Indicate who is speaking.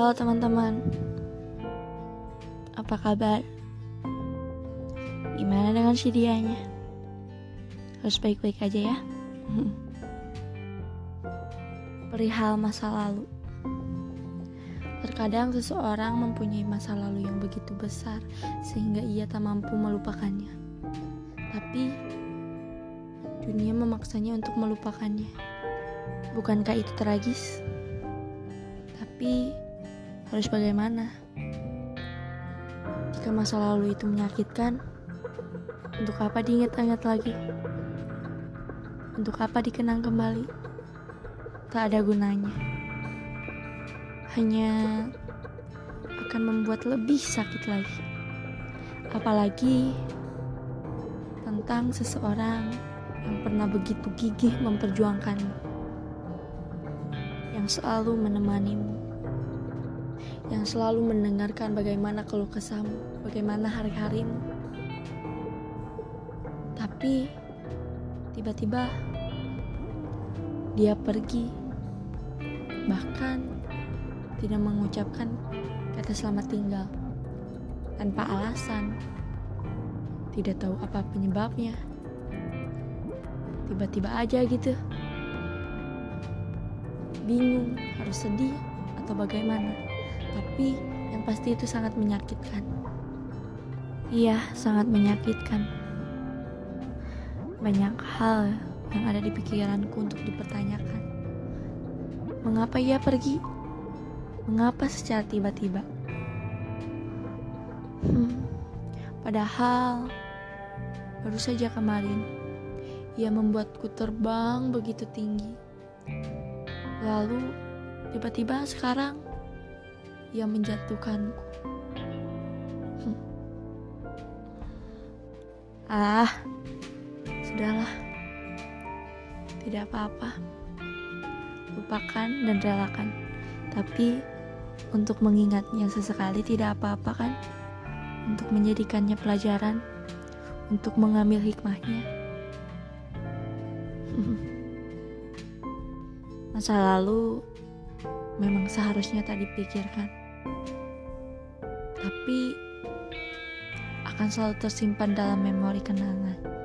Speaker 1: Halo teman-teman, apa kabar? Gimana dengan si dianya? Harus baik-baik aja ya. Perihal masa lalu. Terkadang seseorang mempunyai masa lalu yang begitu besar sehingga ia tak mampu melupakannya. Tapi dunia memaksanya untuk melupakannya. Bukankah itu tragis? Tapi harus bagaimana? Jika masa lalu itu menyakitkan, untuk apa diingat-ingat lagi? Untuk apa dikenang kembali? Tak ada gunanya. Hanya akan membuat lebih sakit lagi. Apalagi tentang seseorang yang pernah begitu gigih memperjuangkanmu. Yang selalu menemanimu yang selalu mendengarkan bagaimana keluh kesahmu, bagaimana hari-harimu. Tapi tiba-tiba dia pergi, bahkan tidak mengucapkan kata selamat tinggal tanpa alasan. Tidak tahu apa penyebabnya. Tiba-tiba aja gitu. Bingung harus sedih atau bagaimana tapi yang pasti itu sangat menyakitkan. Iya, sangat menyakitkan. Banyak hal yang ada di pikiranku untuk dipertanyakan. Mengapa ia pergi? Mengapa secara tiba-tiba? Hmm, padahal baru saja kemarin ia membuatku terbang begitu tinggi. Lalu tiba-tiba sekarang yang menjatuhkanku. Hmm. Ah, sudahlah. Tidak apa-apa. Lupakan dan relakan. Tapi untuk mengingatnya sesekali tidak apa-apa kan? Untuk menjadikannya pelajaran, untuk mengambil hikmahnya. Masa lalu memang seharusnya tak dipikirkan tapi akan selalu tersimpan dalam memori kenangan.